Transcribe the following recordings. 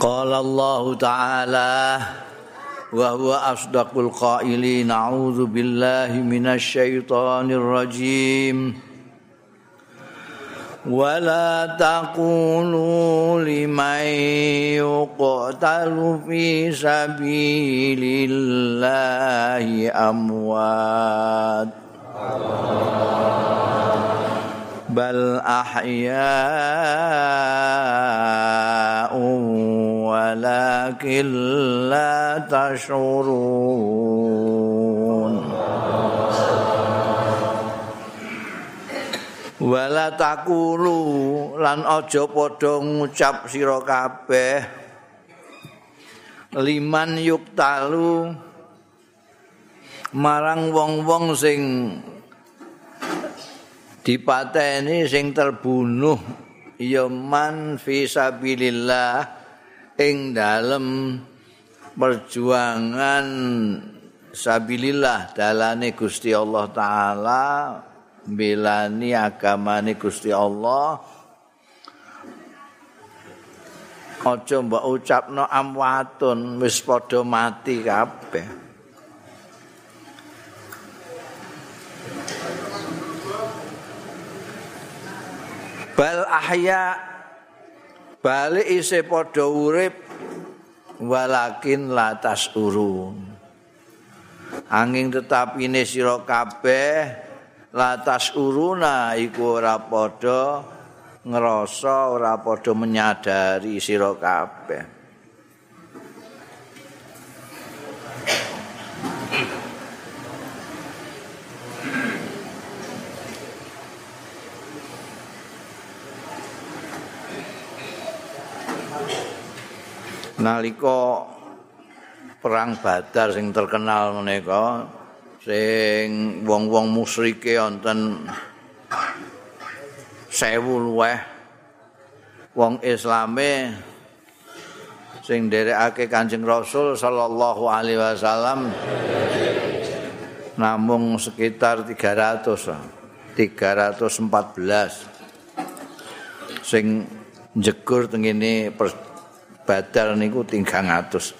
قال الله تعالى وهو أصدق القائلين أعوذ بالله من الشيطان الرجيم. ولا تقولوا لمن يقتل في سبيل الله أموات بل أحياء ولكن لا تشعرون wala takulu lan aja padha ngucap sira kabeh liman yuktalu marang wong-wong sing dipateni sing terbunuh ya man fi sabilillah ing dalem perjuangan sabilillah dalane Gusti Allah taala belani agamane Gusti Allah. Aja mbok ucapno amwatun wis padha mati kabeh. Bal ahya balik isih padha urip walakin latas urun. Angin tetap ini sira kabeh latas uruna iku ora padha ngerasa ora padha menyadari sira kabeh nalika perang Badar sing terkenal menika sing wong-wong musyrike wonten sewu luweh. Wong islame sing nderekake Kanjeng Rasul sallallahu alaihi wasallam namung sekitar 300 314 sing jegur tengene badal niku tinggang atus.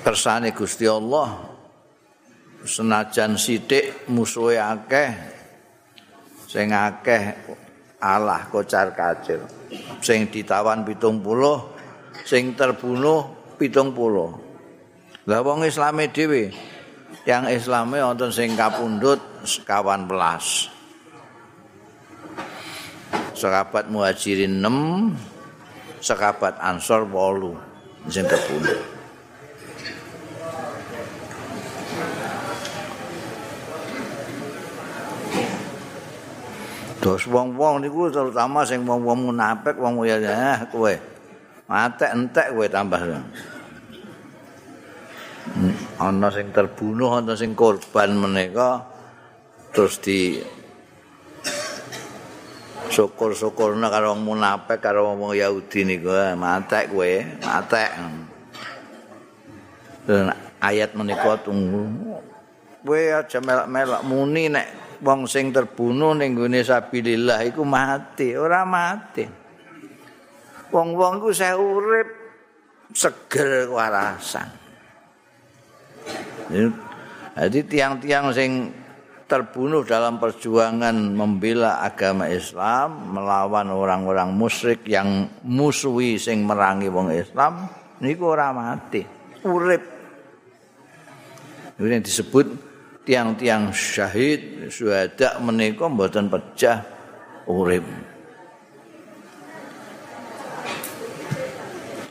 Kersane Gusti Allah senajan sithik musuhe akeh sing akeh Allah kocar kacir. Sing ditawan pitung puluh, sing terbunuh pitung puluh. Lah wong Islame dhewe yang Islame wonten sing kapundhut sekawan belas. Sahabat muhajirin 6 sahabat ansor 8 sing kebunuh Dos wong-wong niku terutama sing wong-wong munafik wong ya eh, kowe. Matek entek kowe tambah. Ana sing terbunuh ana sing korban menika terus di syukur-syukurna karo wong munafik karo wong Yahudi niku. Eh, matek kowe matek. Ayat menika tunggu. Kowe aja melak-melak muni nek wong sing terbunuh ning gone sabilillah iku mati ora mati. Wong-wong iku saya urip seger warasan jadi tiang-tiang sing terbunuh dalam perjuangan membela agama Islam melawan orang-orang musyrik yang musuhi sing merangi wong Islam niku ora mati. Urip. Ini disebut tiang-tiang syahid syuhada menika mboten pecah urip.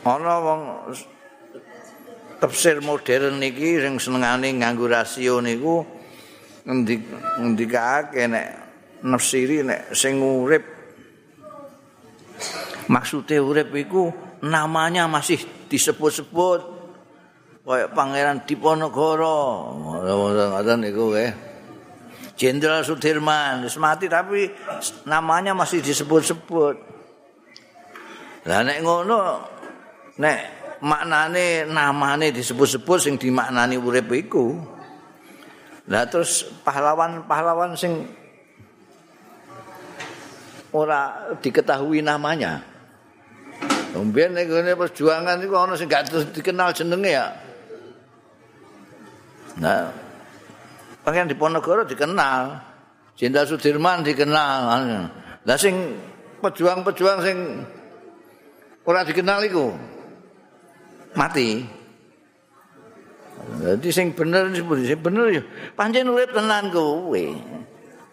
Ana wong tafsir modern niki sing senengane nganggo rasio niku ngendik ngendikake nek nafsiri nek sing urip. Maksude urip iku namanya masih disebut-sebut kayak pangeran Diponegoro. Ngoten niku nggih Jenderal Sudirman wis mati tapi namanya masih disebut-sebut. Lah nek ngono nek maknane namane disebut-sebut sing dimaknani urip iku Lah terus pahlawan-pahlawan sing ora diketahui namanya. Mbiyen nek ngene perjuangan iku ana sing gak dikenal jenenge ya. Nah, Pakaian di Ponorogo dikenal. Jenderal Sudirman dikenal. Lah sing pejuang-pejuang sing ora dikenal iku mati. Jadi sing bener sing bener ya pancen urip tenan kowe.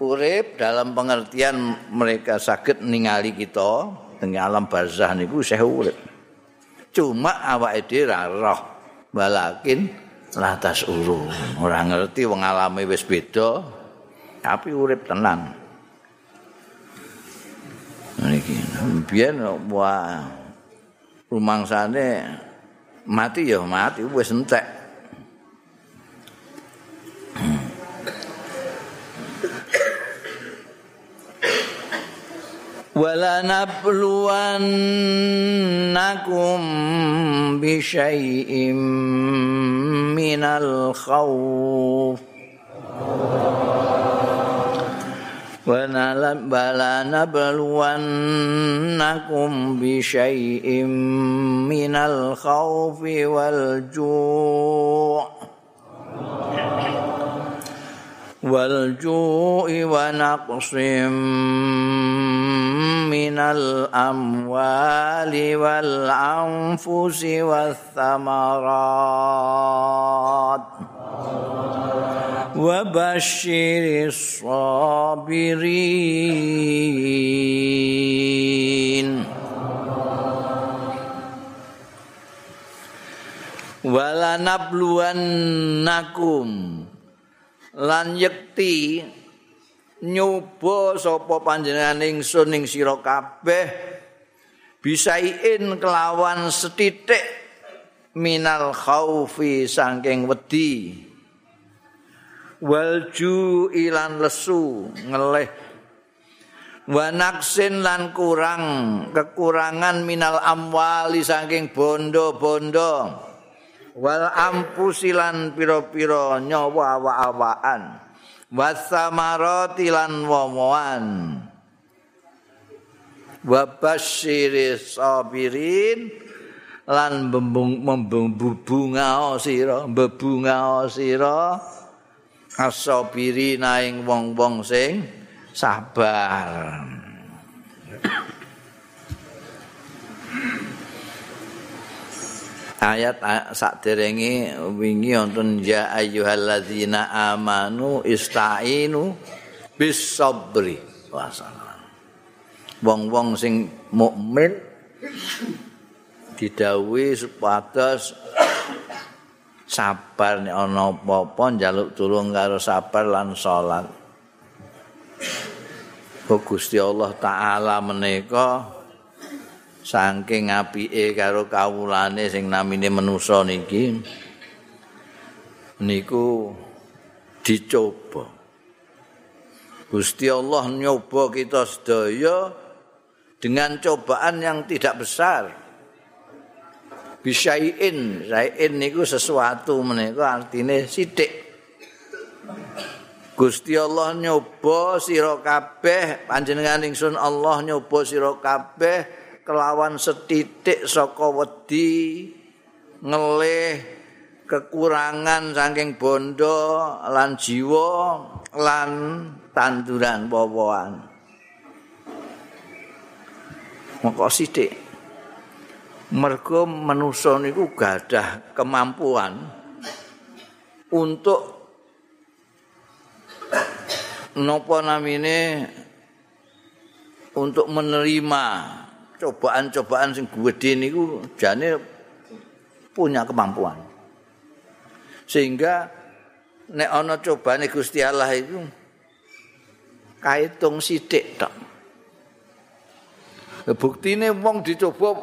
Urip dalam pengertian mereka sakit ningali kita dengan alam barzah niku saya urip. Cuma awake dhewe ra roh. Walakin lantas uru. Ora ngerti wong alame wis beda. Tapi urip tenang. Niki biyen wah rumangsane mati ya mati wis entek. ولنبلونكم بشيء من الخوف. ولنبلونكم بشيء من الخوف والجوع. والجوع ونقص من الأموال والأنفس والثمرات وبشر الصابرين ولنبلونكم lan yekti nyoba sapa panjenengan ingsun ing sira kabeh bisaiin kelawan setitik minal khaufi saking wedi. Walju ilan lesu ngeleh. Wanaksin lan kurang kekurangan minal amwali saking bondo-bondo. Wal ampusilan pira-pira nyawa awa-awaan wasamarati lan womoan. Wa basyiris sabirin lan membubunga sira bebunga sira. Asabirina ing wong-wong sing sabar ayat sakderenge wingi wonten ya ayyuhalladzina amanu istainu bis sabri wong-wong sing mukmin didhawuhi supados sabar nek ana apa-apa njaluk tulung karo sabar lan salat. Gusti Allah taala menika saking apike karo kawulane sing namine manusa niki niku dicoba. Gusti Allah nyoba kita sedaya dengan cobaan yang tidak besar. Bisain sain niku sesuatu menika artine sithik. Gusti Allah nyoba sira kabeh panjenengan ingsun Allah nyoba sira kabeh kelawan setitik saka wedi ngelih kekurangan saking bondo lan jiwa lan tanduran wowoan moko sithik. Mergo manusa niku gadah kemampuan untuk nopo namine untuk menerima cobaan-cobaan sing gede niku jane punya kemampuan. Sehingga nek ana cobane Gusti Allah itu kaitung sithik tok. Buktine wong dicoba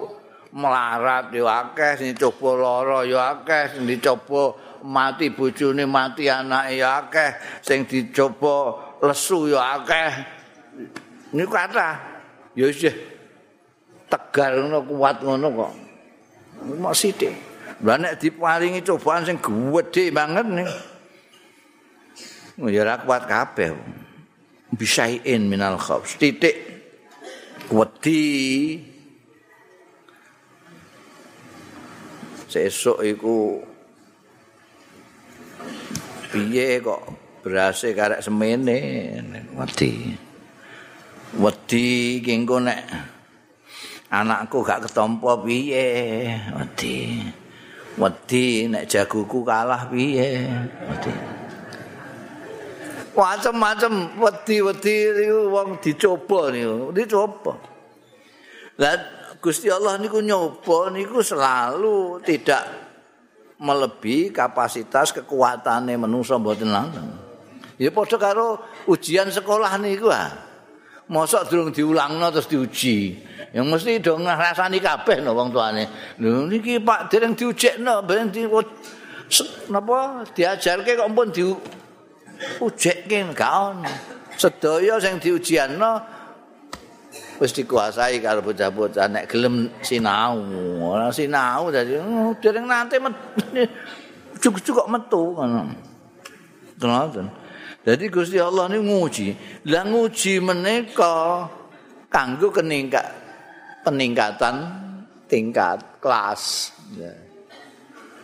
melarat yo akeh, sing coba lara yo akeh, dicoba mati bojone, mati anake yo akeh, sing dicoba lesu yo akeh. Niku kata yo sih tegar ngono kuat ngono kok. Mok sithik. Lah nek diparingi cobaan sing gedhe banget nih. Ya ora kuat kabeh. Bisain minal khauf. Titik wedi sesuk iku piye kok berase karek semene wedi wedi kengko nek anakku gak ketompo piye? Wedi. Wedi nek jagoku kalah piye? Wedi. Macam-macam wedi-wedi niku wong dicoba niku. Dicoba. Lah Gusti Allah niku nyoba niku selalu tidak melebihi kapasitas kekuatannya manusia mboten lanang. Ya padha karo ujian sekolah niku ah. Mosok durung diulangno terus diuji. Yang mesti do ngrasani kabeh no wong tuane. Lho niki Pak dereng diujekno, ben di napa diajarke kok pun diujekke gak ono. Sedaya sing diujianno wis dikuasai karo bocah-bocah nek gelem sinau. Ora sinau dadi oh, dereng nanti cukup-cukup metu ngono. Tenan. Jadi Gusti Allah ini nguji. Lah nguji menika kanggo keningkat peningkatan tingkat kelas.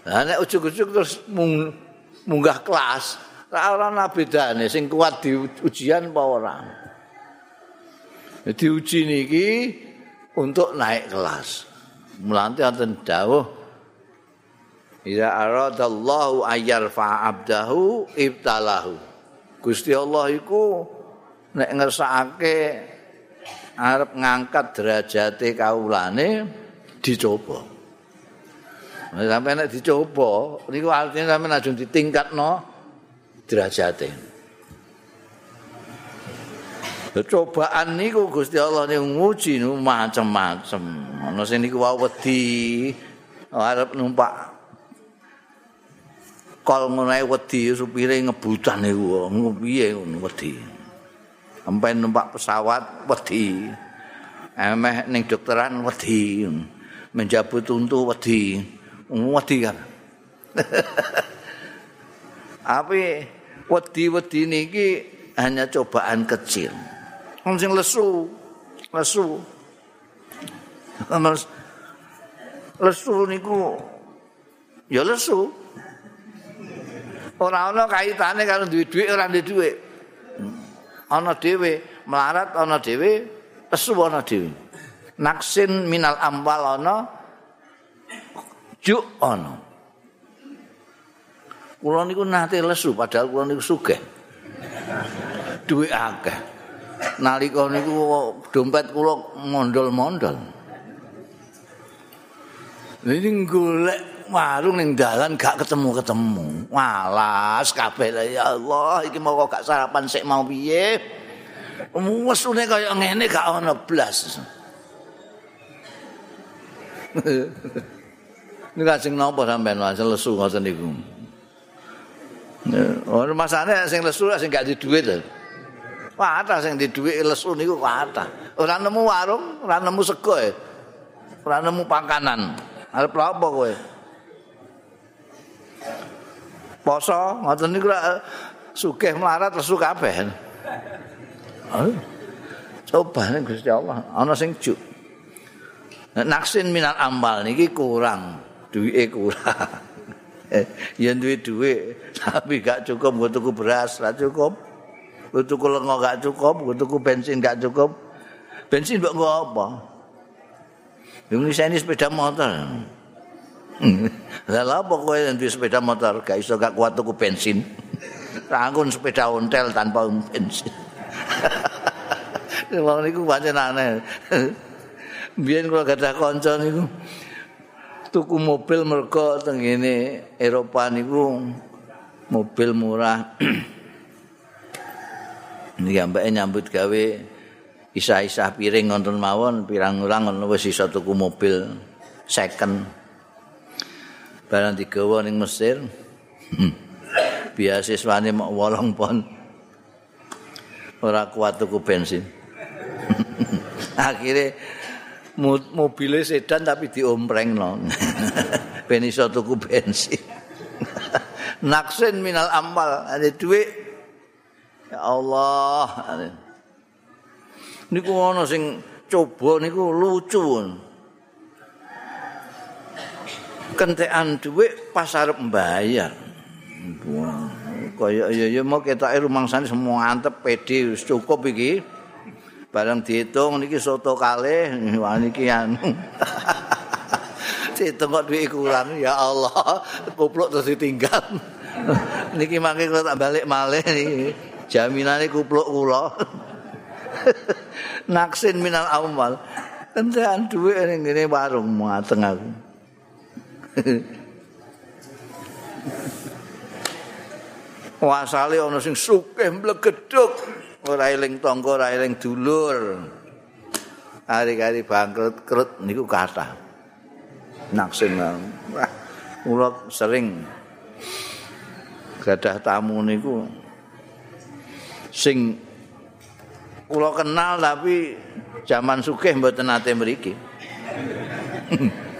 Nah nek ujug-ujug terus munggah kelas, ora ana bedane sing kuat di ujian apa ora. Jadi uji niki untuk naik kelas. Melanti wonten dawuh Ida aradallahu ayyarfa abdahu ibtalahu. Gusti Allah iku nek ngersakake arep ngangkat derajate kaulane dicoba. Sampe nek dicoba niku artine sampe ajeng ditingkatno derajate. Cobaan niku Gusti Allah niku nguji niku macam-macam. Ana sing niku wae wedi arep numpak kol ngono wedi supire ngebutan iku piye ngono wedi sampai numpak pesawat wedi. Emeh ning dokteran wedi. Menjabut untu wedi. Wedi kan. Tapi wedi-wedi niki hanya cobaan kecil. Wong sing lesu lesu. Lesu niku ya lesu. Ora ana kaitane karo duwe dhuwit ora duwe dhuwit. Ana dhewe melarat ana dhewe pesu ana dhewe. Naksin minal amwal ana juk ana. Kula niku nate lesu padahal kula niku sugih. Duwe akeh. Nalika niku dompet kula mondol-mondol. Ini golek warung ning dalan gak ketemu-ketemu. Walas kabeh ya Allah, iki mau gak sarapan sik mau piye? Wesune kaya ngene gak ana blas. Ini sing napa sampean langsung lesu ngoten niku. Oh, masane sing lesu sing gak di lho. Wah, ada sing di dhuwit lesu niku kata. Ora nemu warung, ora nemu sego. Ora nemu pakanan. Arep apa kowe? Poso ngoten niku sugih melarat lesu kabeh. Coba nih Gusti Allah, ana sing juk. Naksin minal amal niki kurang, duwike kurang. ya duwe duwe tapi gak cukup nggo tuku beras, ra cukup. Nggo tuku lengo gak cukup, nggo tuku bensin gak cukup. Bensin mbok nggo apa? Indonesia ini sepeda motor. Lah apa kowe duwe sepeda motor gak iso gak kuat tuku bensin. Rangkun sepeda ontel tanpa bensin. Wong niku pancen aneh. Biyen kula gadah kanca niku tuku mobil mergo teng ngene Eropa niku mobil murah. Niki ambek nyambut gawe isah-isah piring ngonten mawon pirang-pirang wis iso tuku mobil second. Barang digawa ning Mesir. Biasiswane mok 8 pon. Ora kuat tuku bensin. Akhire mobil sedan tapi diomprengno. ben iso tuku bensin. Naksin minal amal, ada duit. Ya Allah. Niku ana sing coba niku lucu. Kentekan dhuwit pas arep mbayar. Kaya ya ya mau ketoke rumangsane semua antep pede cukup iki. Barang dihitung niki soto kalih, niki anu. Dihitung kok duit kurang, ya Allah, kupluk terus ditinggal. niki mangke kalau tak balik malih niki. Jaminane kupluk kula. Naksin minal awal. Kentekan duit ning warung mateng aku. Wasale ana sing sugih mlegeduk, ora eling tangga, ora eling dulur. Hari-hari bangkrut krut niku kathah. Naksin wah sering gadah tamu niku sing kula kenal tapi zaman sugih mboten nate mriki.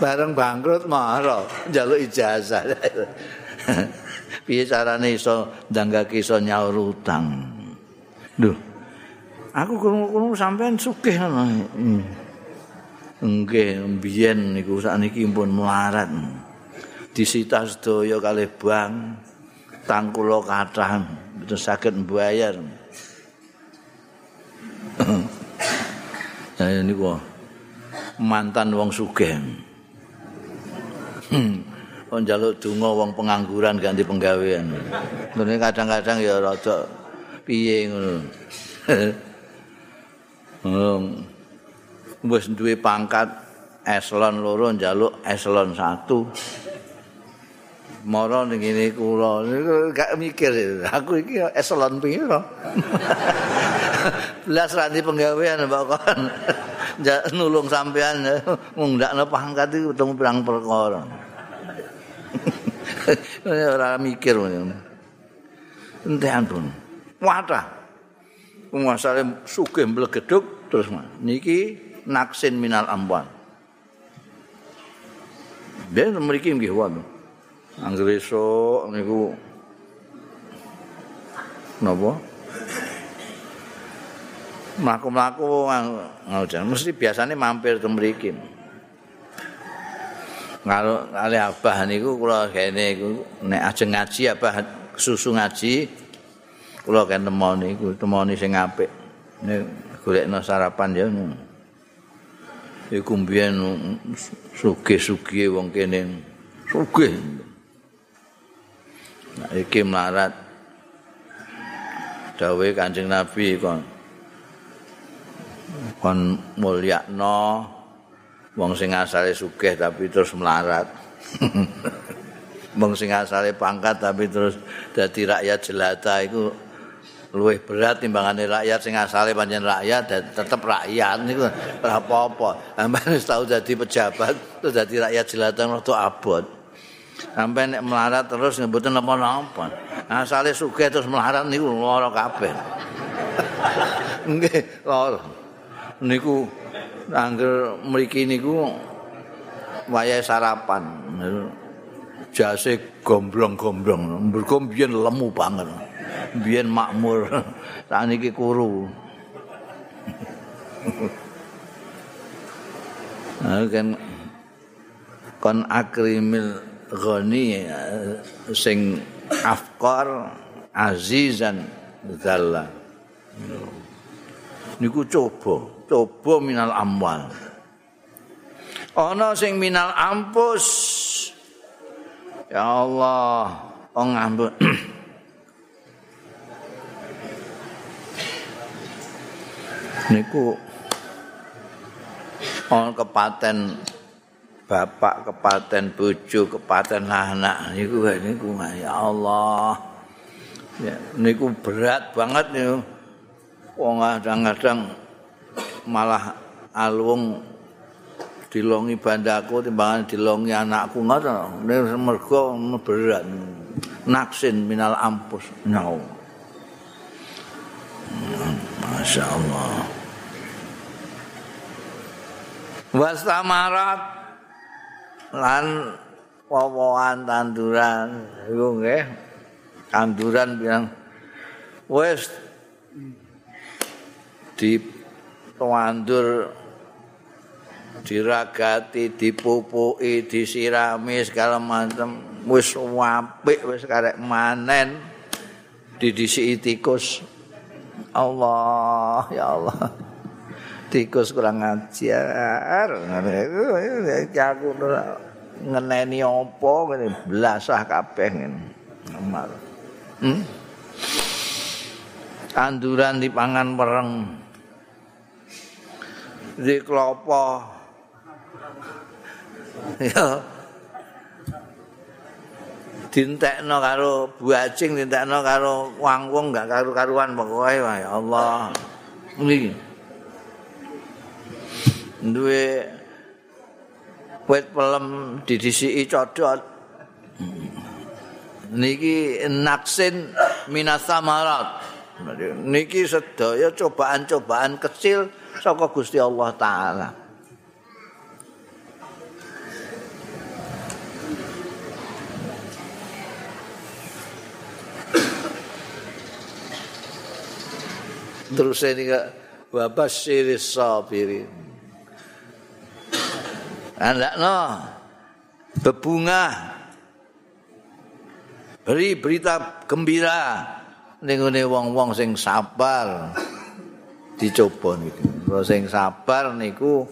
Bareng bangkrut marah njaluk ijazah. Piye carane iso ndanggake iso nyaur utang. Duh. Aku krungu-krungu sampean sugih ngono. Hmm. Nggih, mbiyen niku sakniki pun melarat. Disita sedaya kalih bank. Tangkula kathah, mboten saged mbayar. Ya niku mantan wong sugih. Hmm. Wong njaluk donga wong pengangguran ganti penggawean. Ngene kadang-kadang ya rada piye ngono. Hmm. Wis duwe pangkat eselon loro njaluk eselon satu. Moro ning ngene kula gak mikir aku iki eselon piro. Belas rani penggawean Mbak kon. nulung sampean ngundakno pangkat iki ketemu pirang perkara. Ora mikir ngono. Entean pun. Wadah. Penguasane sugih mlegeduk terus niki naksin minal amwal. Ben mriki nggih wonten. Anggere niku napa? Mlaku-mlaku ngono mesti biasanya mampir ke mriki. Kalau kali abah niku kula kene iku nek ajeng ngaji abah susu ngaji kula kene temoni iku temoni sing apik. Nek golekno sarapan ya. Iku mbiyen sugih-sugih wong kene sugih. Nah, iki melarat dawe Kanjeng Nabi kon kon mulyakno wong sing asale sugih tapi terus melarat. wong sing asale pangkat tapi terus dadi rakyat jelata iku luwih berat timbangane rakyat sing asale pancen rakyat dan tetep rakyat niku ora apa-apa. Sampeyan wis tau dadi pejabat terus dadi rakyat jelata rada abot. Sampai nek melarat terus mboten napa-napa. Asale sugih terus melarat niku lara kabeh. Nggih, lara. Niku angger mriki niku wayahe sarapan. Jase gombrong-gombrong. Mergo biyen lemu banget. Biyen makmur. Saniki kuru. Nah, kan kon akrimil ghani sing afkar azizan zalla niku coba coba minal amwal. Ana sing minal ampus. Ya Allah oh ngambut niku on kepaten bapak kepaten bojo kepaten anak niku niku ya Allah. Ya niku berat banget niku wong kadang-kadang malah alung dilongi bandaku timbangan dilongi anakku ngono mergo berat. Naksin minal ampus nyau Masya Allah Wastamarat lan wowoan tanduran. Iku nggih tanduran bilang wis di tuandur diragati, dipupuki, disirami segala macam wis apik wis karek manen. Didisi tikus. Allah ya Allah. Tikus kurang iki aku ngeneni apa ngene blasah kabeh ngene. Hmm? tanduran dipangan mereng di klopo. Ya. Dintekno karo buacing dintekno karo wang-wong gak karu-karuan pokoke ya Allah. Niki duwe wit pelem didisiki codot. Niki naksin minasamarat. Niki sedaya cobaan-cobaan kecil saka Gusti Allah taala. Terus ini kak wabasyiris sabirin. Anak no bebunga beri berita gembira ning wong-wong sing sabar dicoba niku. Sing sabar niku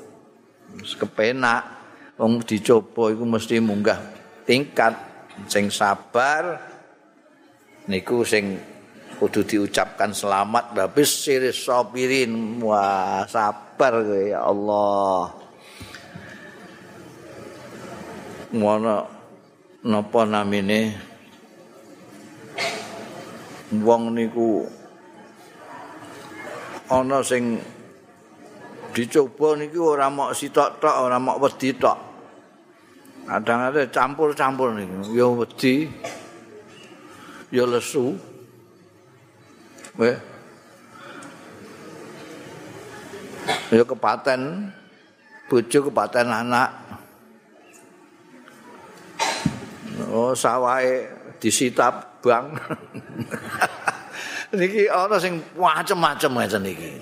kepenak. Wong dicoba iku mesti munggah tingkat. Sing sabar niku sing kudu diucapkan selamat. Habis siris sopirin wah sabar ya Allah. Ngono napa namine? Wong niku ana sing dicoba niku ora mok sitok tok ora mok wedi tok kadang-kadang campur-campur niku ya wedi ya lesu Weh. Ya kepaten bojo kepaten anak. Oh sawahe disitap bang. niki ana sing macem-macem ngeten niki.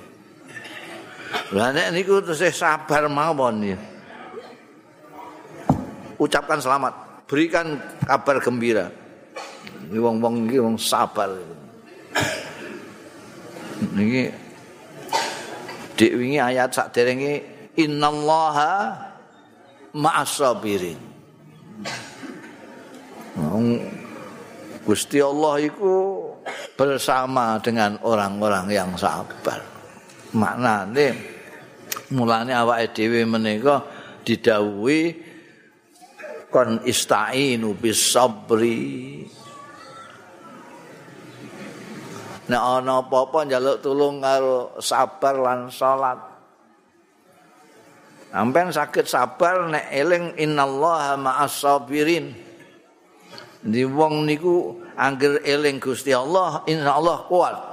Lah nek niku tesih sabar mawon ya. Ucapkan selamat, berikan kabar gembira. Ini wong-wong iki wong sabar. Niki dik wingi ayat sak derenge innallaha ma'as sabirin. Gusti Allah itu bersama dengan orang-orang yang sabar. Maknane mulane awake dhewe menika didhawuhi kon istainu bis sabri. Nek ana apa-apa njaluk tulung karo sabar lan salat. Sampeyan sakit sabar nek eling innallaha ma'as sabirin. Di wong niku angger eling Gusti Allah, insyaallah kuat.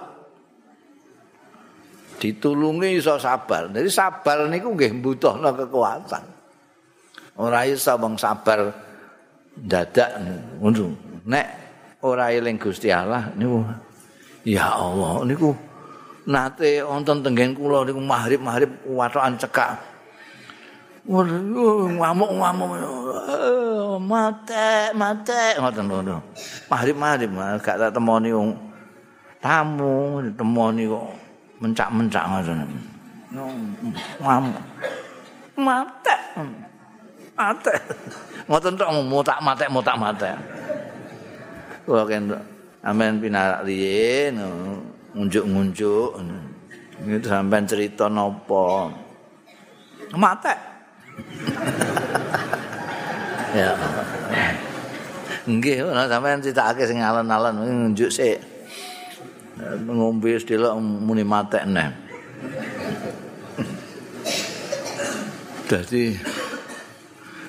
Ditulungi iso sabar. Jadi sabar niku nggih mbutuhna kekuatan. Ora iso wong sabar dadak ngono. Nek ora eling Gusti Allah niku ya Allah niku nate wonten tenggen kula niku mahrib-mahrib watokan cekak ngamuk-ngamuk mate mate ngoten lho mahrib-mahrib gak tak temoni wong tamu temoni kok mencak-mencak ngoten ngamuk. Mate mate ngoten tok mutak mate mutak mate kula kan amen pinarak riyen ngunjuk-ngunjuk itu sampean cerita napa? Mate ya. Nggih, ana sampean critakake sing alon-alon nunjuk sik. Ngombe sedelok muni matek neh. Dadi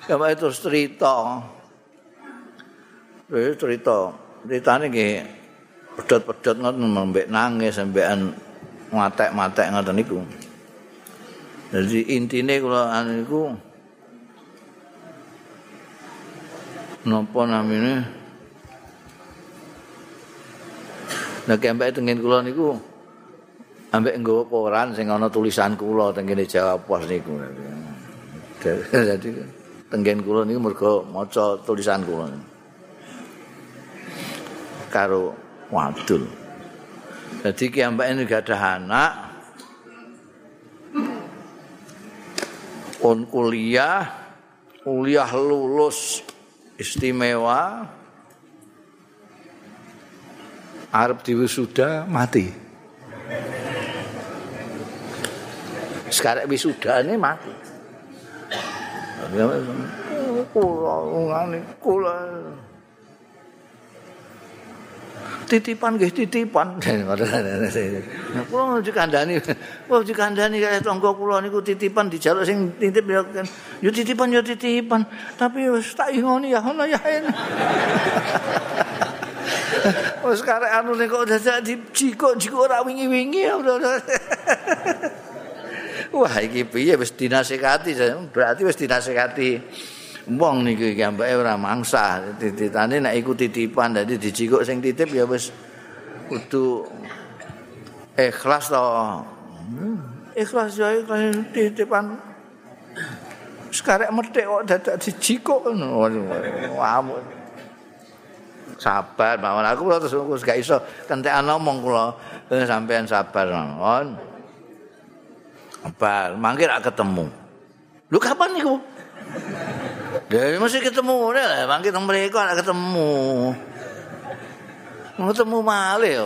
Kamu itu cerita Itu cerita Ceritanya nggih Pedot-pedot ngoten mbek nangis sampean matek-matek ngoten niku. Jadi intine kula anu iku napa namine Nek ambek tengen kula niku ambek nggawa koran sing ana tulisan kula teng kene Jawa Pos niku. Dadi tenggen kula niku mergo maca tulisan kula. Karo wadul. Jadi ki ambek ini gak ada anak. On kuliah, kuliah lulus istimewa. Arab diwisuda mati. sekarang wisuda ini mati. Kula ngene kula. Titipan nggih titipan. Kula nuju kandhani kula kandhani kaya tangga kula niku titipan dijaluk sing titip ya kan. Yo titipan yo titipan. Tapi wis tak ingoni ya ngono ya Wes karek anu nek kok dadi jikok-jikok ora wingi-wingi Wah iki piye wis dinasehati berarti wis dinasehati wong niku iki ambeke ora mangsa tititane nek iku titipan dadi dijikuk sing titip ya wis kudu ikhlas to. Ikhlas ya ikhlas titipan. Sekarang medek kok dadak dijikuk ngono. Wamu sabar mawon aku terus gak iso kentekan ngomong kula eh, sampean sabar mawon Bal, mangkir gak ketemu. Lu kapan niku? Dari masih ketemu lah, mangkir nang mereka gak ketemu. Ketemu malih ya,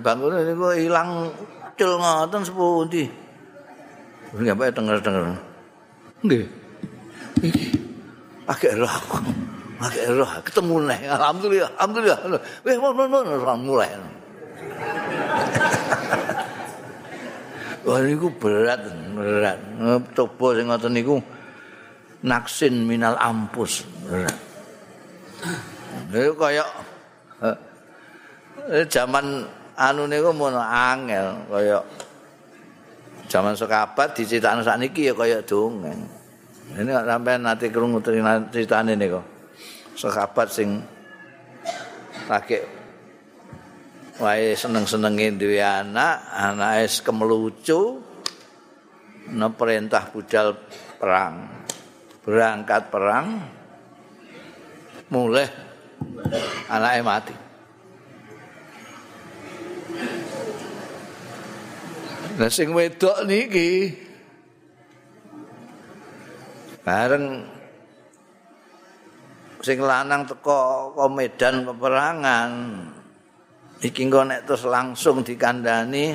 bangun niku ilang cil ngoten sepundi. Nggih bae denger-denger. Nggih. Iki agak roh. Agak roh ketemu nih. Alhamdulillah, alhamdulillah. Weh, mau mau mulai. Wah niku berat, berat. Coba sing ngoten niku naksin minal ampus. Berat. Niku kaya eh, zaman anu niku mun angel kaya zaman sekabat diceritakno sakniki ya kaya dongeng. Ini sampean nanti krungu ceritane niku. Sekabat sing pakai wae seneng-senenge duwe anak, anake kemelucu ana perintah budal perang. Berangkat perang mulai anake mati. Lah sing wedok niki bareng sing lanang teko ke medan peperangan. Iki engko nek terus langsung dikandani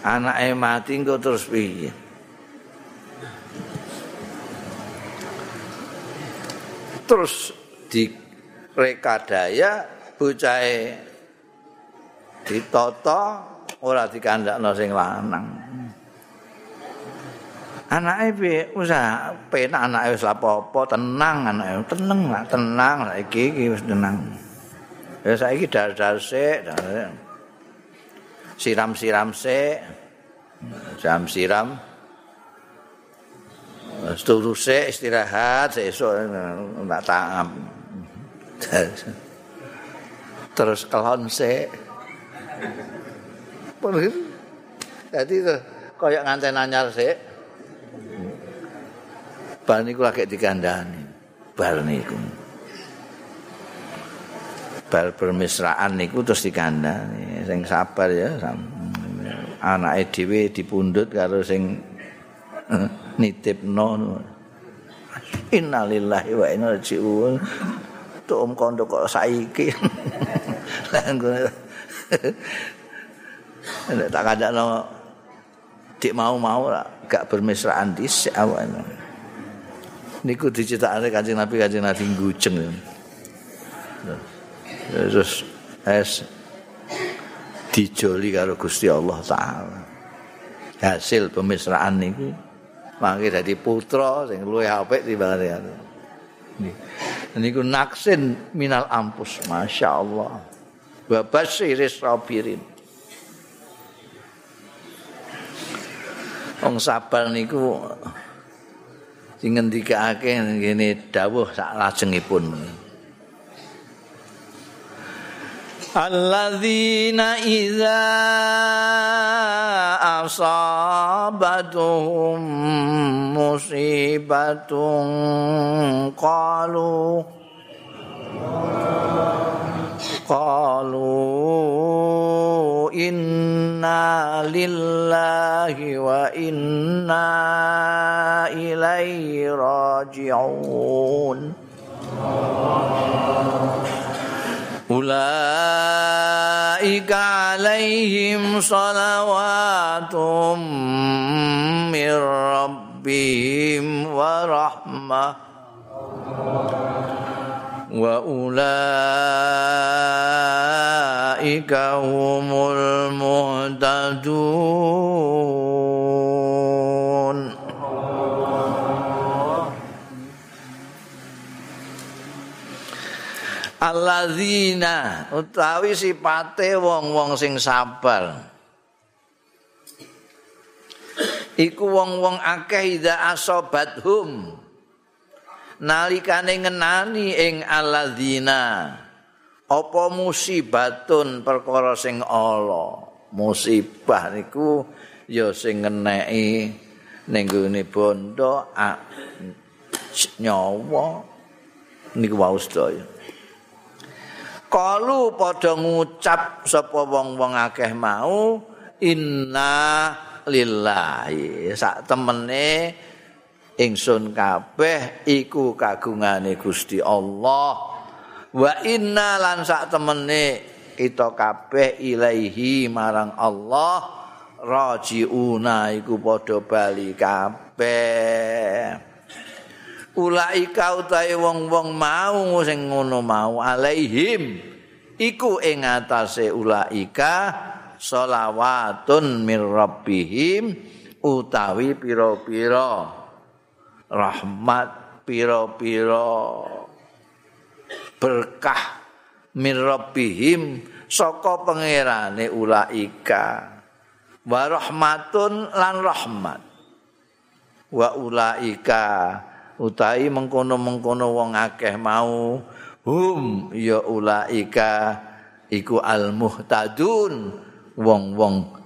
anake mati engko terus piye? Terus di rekadaya bocahe ditata ora dikandakno sing lanang anake piye usah penak anake wis apa-apa tenang anake tenang lah tenang lah iki iki wis tenang Ya saiki dar-dar sik, siram-siram sik. Jam siram. Turu sik istirahat sesuk tak tangam. Terus kelon sik. Jadi kayak nganten anyar sik. Bar niku lagi dikandani. Bar niku. bal bermesraan niku terus dikandani sing sabar ya anake dhewe dipundhut karo sing uh, nitipno innalillahi wa inna raji'un tum kondo kok saiki tak kandakno dik mau-mau gak bermesraan dhisik awake niku diceritakake kanjeng Nabi kanjeng Nabi gujeng terus es dijoli karo Gusti Allah taala. Hasil pemisraan niku mangke dadi putra sing luwih apik timbangane niku naksin minal ampus masyaallah wa basyiris sabirin wong sabar niku sing ngendikake ngene dawuh sak lajengipun Alladzina idza asabatuhum musibatun qalu qalu inna lillahi wa inna ilaihi raji'un Ulaika alaihim salawatum min rabbihim wa rahmah wa ulaika humul muhtadun alladzina utawi sipate wong-wong sing sabar. Iku wong-wong akeh ida asobathum nalikane ngenani ing alladzina apa musibatun perkara sing ala? Musibah niku ya sing ngeneki ning gone bondo nyawa. Niku wae sedaya. Kalu padha ngucap sapa wong-wong akeh mau inna lillahi. Sak temene ingsun kabeh iku kagungane Gusti Allah. Wa inna lan sak temene kita kabeh ilaihi marang Allah rajiuna iku padha bali kabeh. Ulaika utahe wong-wong mau sing ngono mau alaihim iku ing atase ulaika sholawatun mir rabbihim utawi pira-pira rahmat pira-pira berkah mir rabbihim saka pangerane ulaika. Wa rahmatun lan rahmat. Wa ulaika utahi mengkono-mengkono wong akeh mau hum ya ulaika iku al muhtadun wong-wong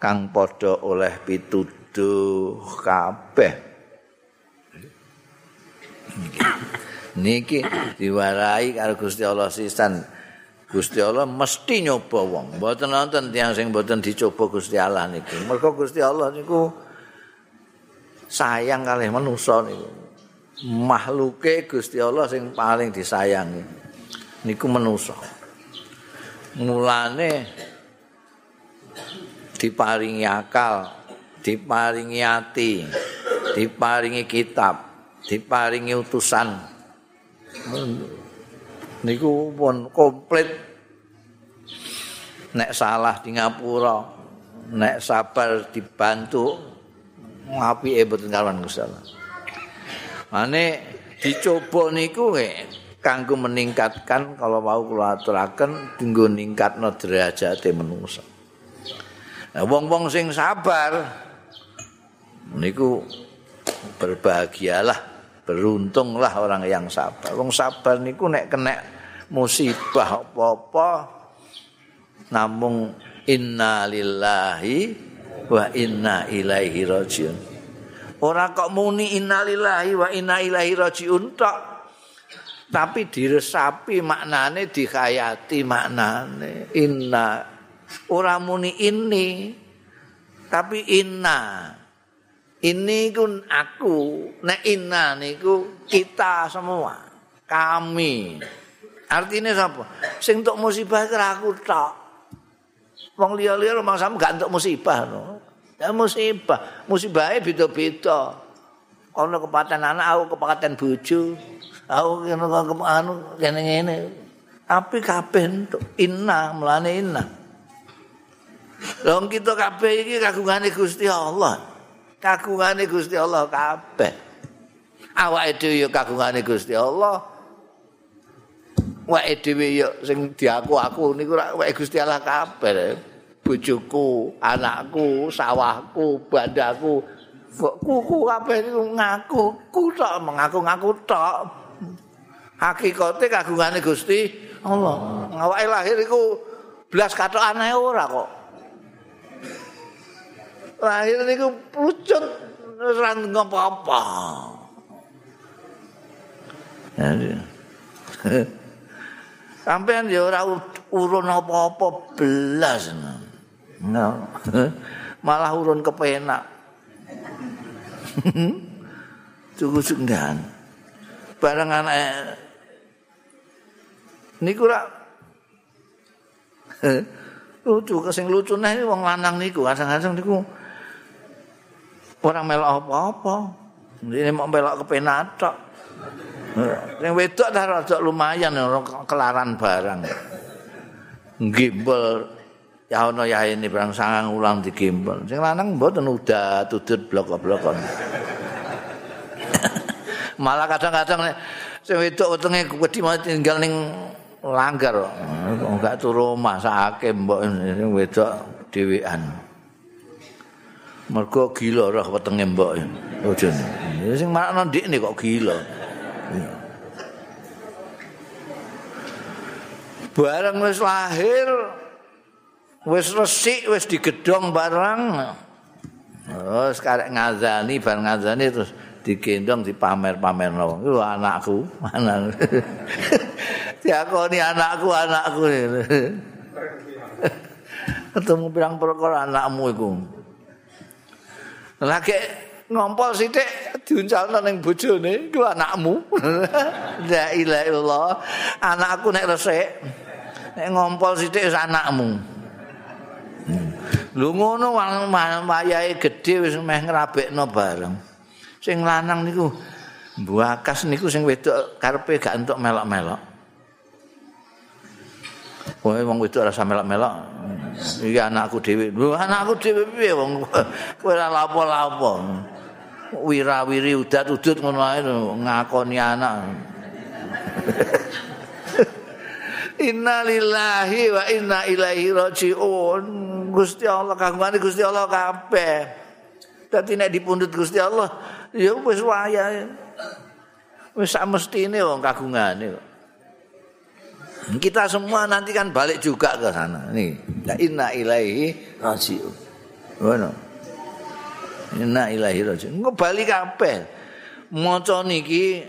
kang padha oleh pituduh kabeh niki? Diwarai karo Gusti Allah sisan Gusti Allah mesti nyoba wong. Mboten nonton tiyang sing mboten dicoba Gusti Allah niki mergo Gusti Allah niku sayang kalih manusa niku. Makhluke Gusti Allah sing paling disayangi niku manusa mulane diparingi akal diparingi ati diparingi kitab diparingi utusan. Niku pun komplit. Nek salah di ngapura nek sabar dibantu ngapi mboten kawan Gusti Allah Mane dicoba niku kanggo meningkatkan kalau mau kula aturaken dinggo ningkatno derajate manusa. Nah, wong-wong sing sabar niku berbahagialah, beruntunglah orang yang sabar. Wong sabar niku nek kena musibah apa-apa namung inna lillahi wa inna ilaihi rajiun. Ora kok muni innalillahi wa inna ilaihi rajiun tok. Tapi diresapi maknane dikhayati maknane. Inna ora muni ini tapi inna. Ini kun aku, nek inna niku kita semua, kami. Artinya apa? Sing untuk musibah kira aku tok. Wong liya-liya rumah sama gak untuk musibah no. Ya musibah, musibahnya beda-beda. Ono kepaten anak, aku kepaten bojo. Aku kene anu kene ngene. Api kabeh entuk inna mlane inna. Long kita kabeh iki kagungane Gusti Allah. Kagungane Gusti Allah kabeh. Awake dhewe ya kagungane Gusti Allah. Awake dhewe ya sing diaku aku niku awake Gusti Allah kabeh. bojoku, anakku, sawahku, bandaku, kuku kabeh niku ngaku, ku tok mengaku-ngaku tok. Hakikate kagungane Gusti Allah. Awake lahir iku Blas katok aneh ora kok. Lahir niku pucuk ora ngopo-opo. Sampeyan ya ora urun apa-apa belas. No. Malah urun kepenak. Cukup senggan. Barang anak niku rak lucu sing lucu nih wong lanang niku kadang-kadang niku orang melok apa-apa. Ini mau melok kepenak tok yang wedok dah rada lumayan kelaran barang. Gimbal. Ya ono ya ini barang sangang ulang di sing lanang mboten udah tutut blok-blok malah kadang-kadang sing wedok wetenge wedi tinggal ning langgar. Enggak turu omah sakake mbok wedok dhewean mergo gila roh wetenge mbok. Ojo. Sing makna ndikne kok gila. Bareng wis lahir wis resik wis digedhong barang terus karek ngazani bar ngazani terus digendong dipamer-pamerno. Iku anakku mana diakoni anakku anakku. Ketemu pirang perkara anakmu iku lagi ngompol sithik diuncalno ning bojone iku anakmu. La ilaha illallah. Anakku nek resik nek ngompol sithik wis anakmu. Lho ngono wayahe gedhe wis meh ngrabekno bareng. Sing lanang niku mbuakas niku sing wedok karepe gak entuk melok-melok Kowe wong wedok rasa melok-melok. Iki anakku dhewe. Lho anakku dhewe piye wong kowe ora lapo-lapo. Wira-wiri udat udut ngono ae ngakoni anak. Inna lillahi wa inna ilaihi rajiun. Gusti Allah kagungane Gusti Allah kabeh. Dadi nek dipundhut Gusti Allah ya wis wayahe. Wis samestine wong kagungane kok. Kita semua nanti kan balik juga ke sana. Nih, inna ilaihi rajiun. Ngono. Inna ilaihi rajiun. Engko bali kabeh. Maca niki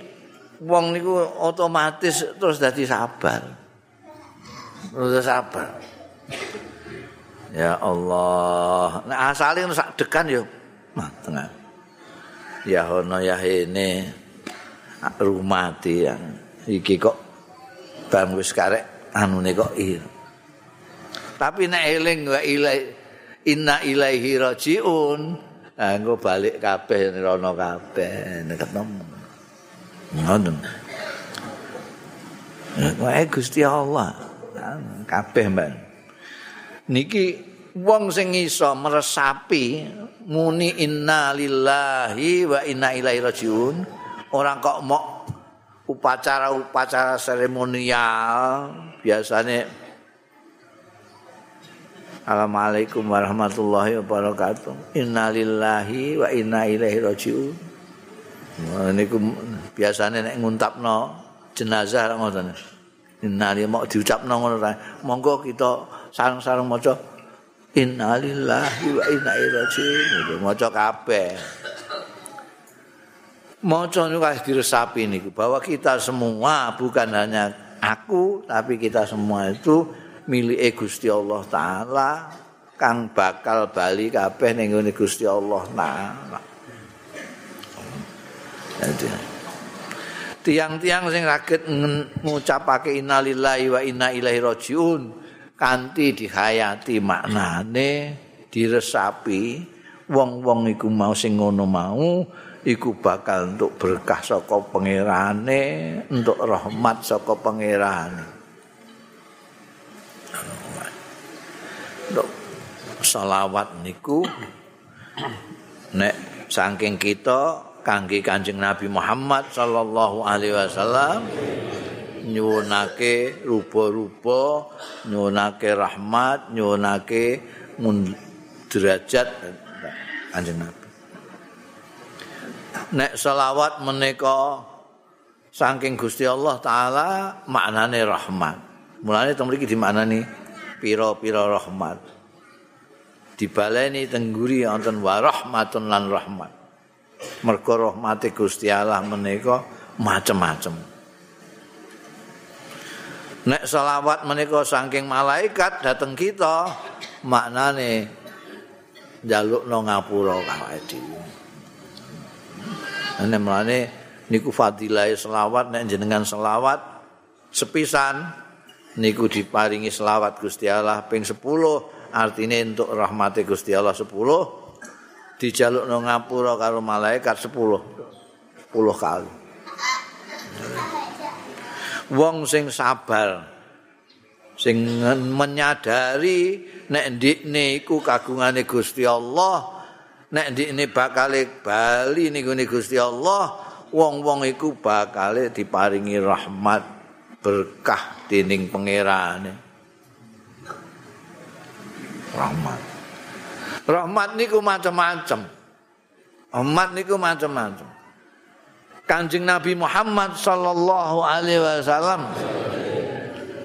wong niku otomatis terus dadi sabar. Terus sabar. Ya Allah. Nah, asale sak dekan yo. Nah, tengah. Ya ono ya ini rumah dia. Iki kok bang wis karek anune kok ir. Tapi nek eling wa ilai inna ilaihi rajiun, nah engko balik kabeh rono kabeh nek ketemu. Ngoten. Wae Gusti Allah. Kabeh mbak. Niki wong sing iso meresapi muni inna lillahi wa inna ilaihi rajiun, orang kok mau upacara-upacara seremonial biasanya Assalamualaikum warahmatullahi wabarakatuh. Innalillahi wa inna ilaihi rajiun. Niku biasane nek nguntapno jenazah ngoten. Innalillahi mau diucapno ngono ta. Monggo kita sareng-sareng maca innalillahi wa inna ilaihi rajiun. Maca kabeh. Maca niku diresapi niku bahwa kita semua bukan hanya aku tapi kita semua itu milik Gusti Allah taala kang bakal bali kabeh ning ngene Gusti Allah taala. Tiang-tiang sing saged ngucapake innalillahi wa inna ilaihi rajiun kanthi dihayati maknane diresapi wong-wong iku mau sing ngono mau iku bakal untuk berkah saka pangerane, untuk rahmat saka pangerane. Untuk selawat niku nek saking kita kangge Kanjeng Nabi Muhammad sallallahu alaihi wasallam nyuwunake rupa-rupa, nyuwunake rahmat, nyuwunake derajat Kanjeng Nabi. Nek selawat menika saking Gusti Allah taala maknane rahmat. Mulane teng mriki dimaknani pira-pira rahmat. Dibaleni tengguri wonten wa rahmatun lan rahmat. Mergo rahmate Gusti Allah menika macem-macem. Nek selawat menika saking malaikat dateng kita maknane njalukno ngapura kawake dhewe nek mlane niku fadilah selawat nek jenengan selawat sepisan niku diparingi selawat Gusti Allah ping 10 artine untuk rahmati Gusti Allah 10 dijalukno ngapura karo malaikat 10 10 kali. Wong sing sabar sing menyadari nek ndikne iku kagungane Gusti Allah nek ndikne bakal bali niku Gusti Allah wong-wong iku bakal diparingi rahmat berkah dening pangerane rahmat. Rahmat niku macam-macam. Rahmat niku macam-macam. Kanjeng Nabi Muhammad sallallahu alaihi wasallam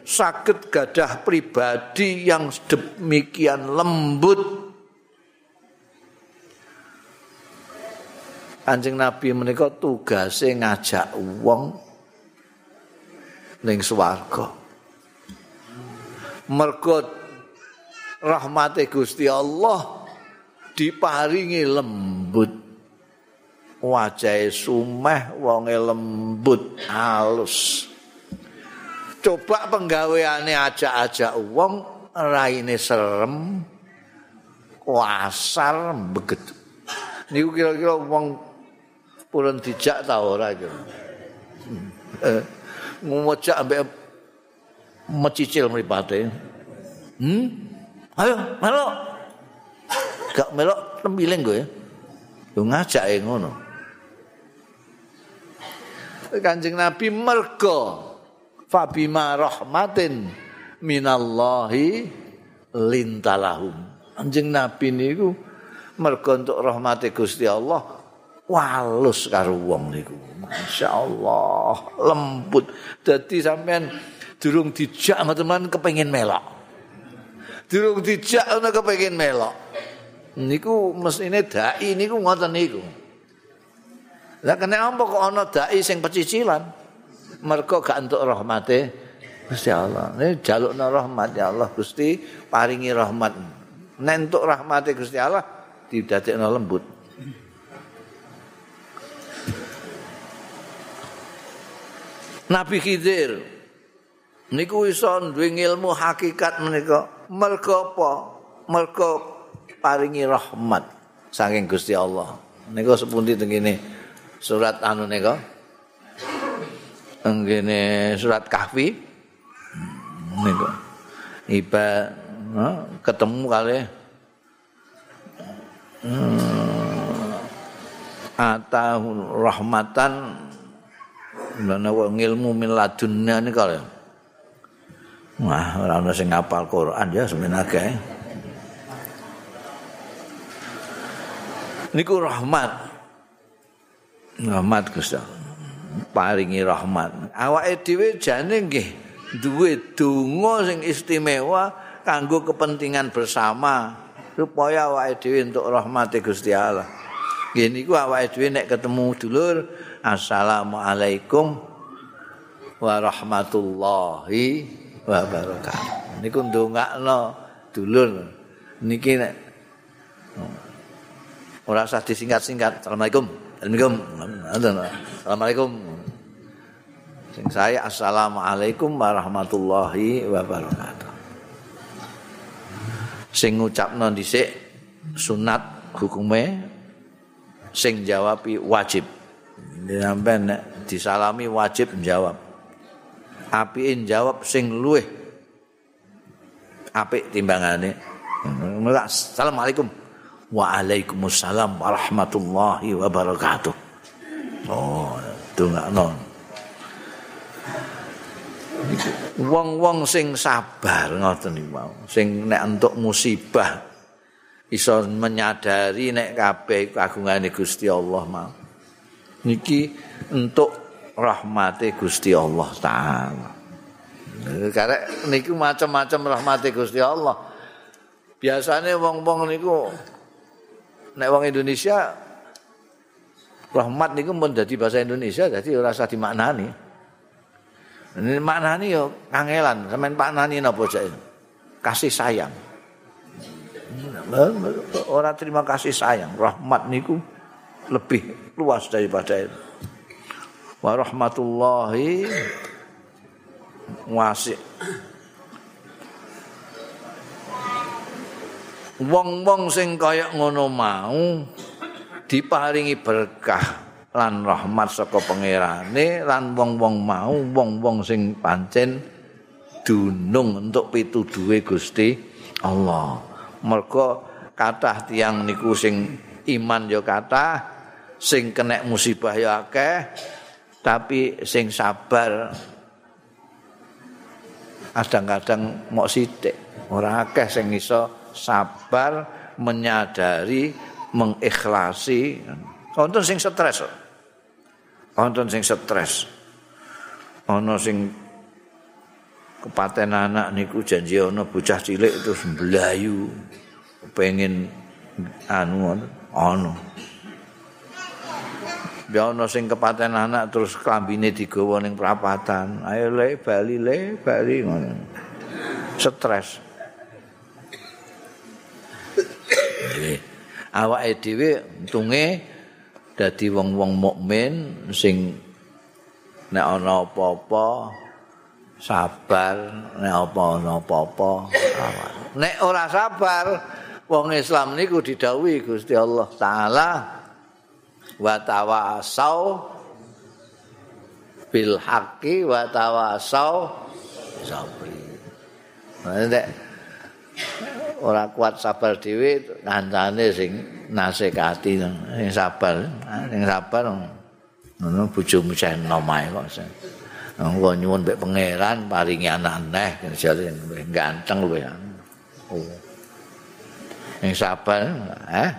sakit gadah pribadi yang demikian lembut. Kanjeng Nabi menika tugase ngajak wong ning swarga. Mergo rahmate Gusti Allah diparingi lembut. Wajahe sumeh wonge lembut halus coba penggaweane ajak-ajak wong raine serem kuasar beget niku kira-kira wong purun dijak ta ora iki eh, ngomojak ambek mecicil mripate hmm Ayo, melok. Gak melok tembiling gue. Lu ngajak yang ngono. Kanjeng Nabi mergo fabima rahmatin minallahi lintalahum. Kanjeng Nabi niku mergo untuk rahmati Gusti Allah walus karo wong niku. Masyaallah, lembut. Dadi sampean durung dijak teman kepengin melok. durung dijak ana kepengin melok. Niku mesine dai niku ngoten niku. Lah kena apa kok ana dai sing pecicilan? Mergo gak entuk rahmate Gusti Allah. Ini jalukna rahmat ya Allah Gusti paringi rahmat. Nek entuk rahmate Gusti Allah didadekno lembut. Nabi Khidir niku iso duwe ilmu hakikat menika mergo apa? Mergo paringi rahmat saking Gusti Allah. Nika sepundi tengene surat anu nika? Tengene surat Kahfi. Nika. Iba ketemu kali hmm, atahu rahmatan lan ilmu min ladunna nika lho. Wah, ora ana sing ngapal Quran ya semenake. Niku rahmat. Rahmat Gusti. Paringi rahmat. Awake dhewe jane nggih duwe donga sing istimewa kanggo kepentingan bersama supaya awake dhewe entuk rahmate Gusti Allah. Nggih niku awake dhewe nek ketemu dulur Assalamualaikum warahmatullahi wa barakatuh. Niku ndongakno dulur niki nek ora usah disingkat-singkat. Assalamualaikum. Assalamualaikum. Sing saya assalamualaikum warahmatullahi wabarakatuh. Sing ngucapno dhisik sunat hukume sing jawabi wajib. Sampai nek disalami wajib menjawab. apiin jawab sing luweh apik timbangane. Assalamualaikum. Waalaikumsalam warahmatullahi wabarakatuh. Oh dongakno. Wong-wong sing sabar ngoten iki sing nek entuk musibah iso menyadari nek kabeh kagungane Gusti Allah mau niki entuk rahmate Gusti Allah taala. Karena niku macam-macam rahmati Gusti Allah. Biasanya wong-wong niku nek wong Indonesia rahmat niku mun dadi bahasa Indonesia dadi ora usah dimaknani. Ini maknani yo kangelan, sampean maknani napa cek? Kasih sayang. Orang terima kasih sayang, rahmat niku lebih luas daripada itu. Wa rahmatullahi wasi. Wong-wong sing kaya ngono mau diparingi berkah lan rahmat saka pangerane lan wong-wong mau wong-wong sing pancen dunung untuk pituduhe Gusti Allah. Mergo kathah tiyang niku sing iman ya kathah, sing kena musibah ya akeh, tapi sing sabar. Kadang-kadang mok sithik. Ora akeh sing iso sabar menyadari mengikhlasi wonten sing stres wonten sing stres. Ana sing kepaten anak niku janji ana bocah cilik terus mblayu pengen anu ana Ya ana sing kepaten anak terus klambine digawa ning prapatan. Ayo le bali le bali ngono. Stres. awake dhewe untunge dadi wong-wong mukmin sing nek ana apa-apa sabar nek apa ana apa-apa nek ora sabar wong Islam niku didhawuhi Gusti Allah taala wa tawasau bil haqqi wa tawasau sabri nek ora kuat sabar dhewe kancane sing nasekati sing sabar sing sabar ngono bojomu sen nomae kok sen Engko nyuwun mbek pangeran paringi anak neh jare ganteng luwe. Oh. Sing sabar, eh?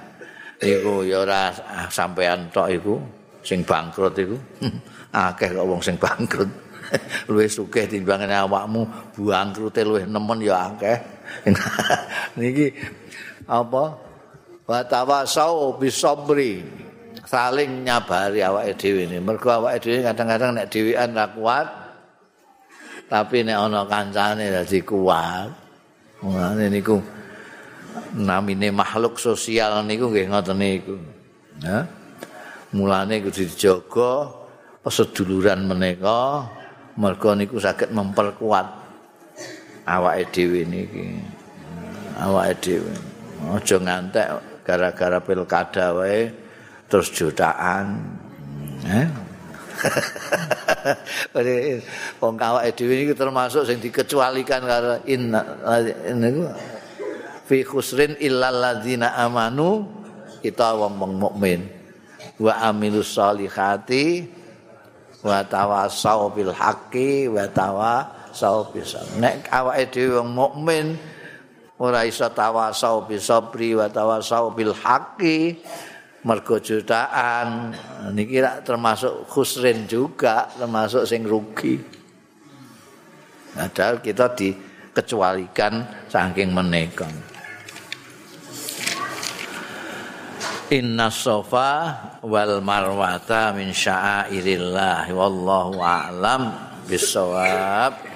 Iku ya ora sampean tok iku sing bangkrut iku. Akeh kok wong sing bangkrut. luwih sugih timbangane awakmu bangkrute luwih nemen ya akeh. niki apa wa tawasau bisabri saling nyabari awake dhewe ne mergo awake dhewe kadang-kadang nek dhewean ra kuat tapi nek ana kancane dadi kuat ngene niku namine makhluk sosial niku nggih ngoten niku ya mulane kudu dijaga peseduluran menika mergo niku saged memperkuat awake dhewe niki. Awake dhewe. Aja ngantek gara-gara pilkada wae terus jutaan. Eh? Wong awake dhewe niki termasuk sing dikecualikan karo inna niku fi khusrin illal ladzina amanu kita wong-wong mukmin wa amilus solihati wa tawasau bil haqqi wa tawasau bisa. Nek awake dhewe wong mukmin ora iso tawasau bisa pri wa tawasau bil haqqi mergo jutaan niki termasuk khusrin juga termasuk sing rugi. Padahal kita dikecualikan saking menika. Inna sofa wal marwata min sya'airillah wallahu a'lam bisawab.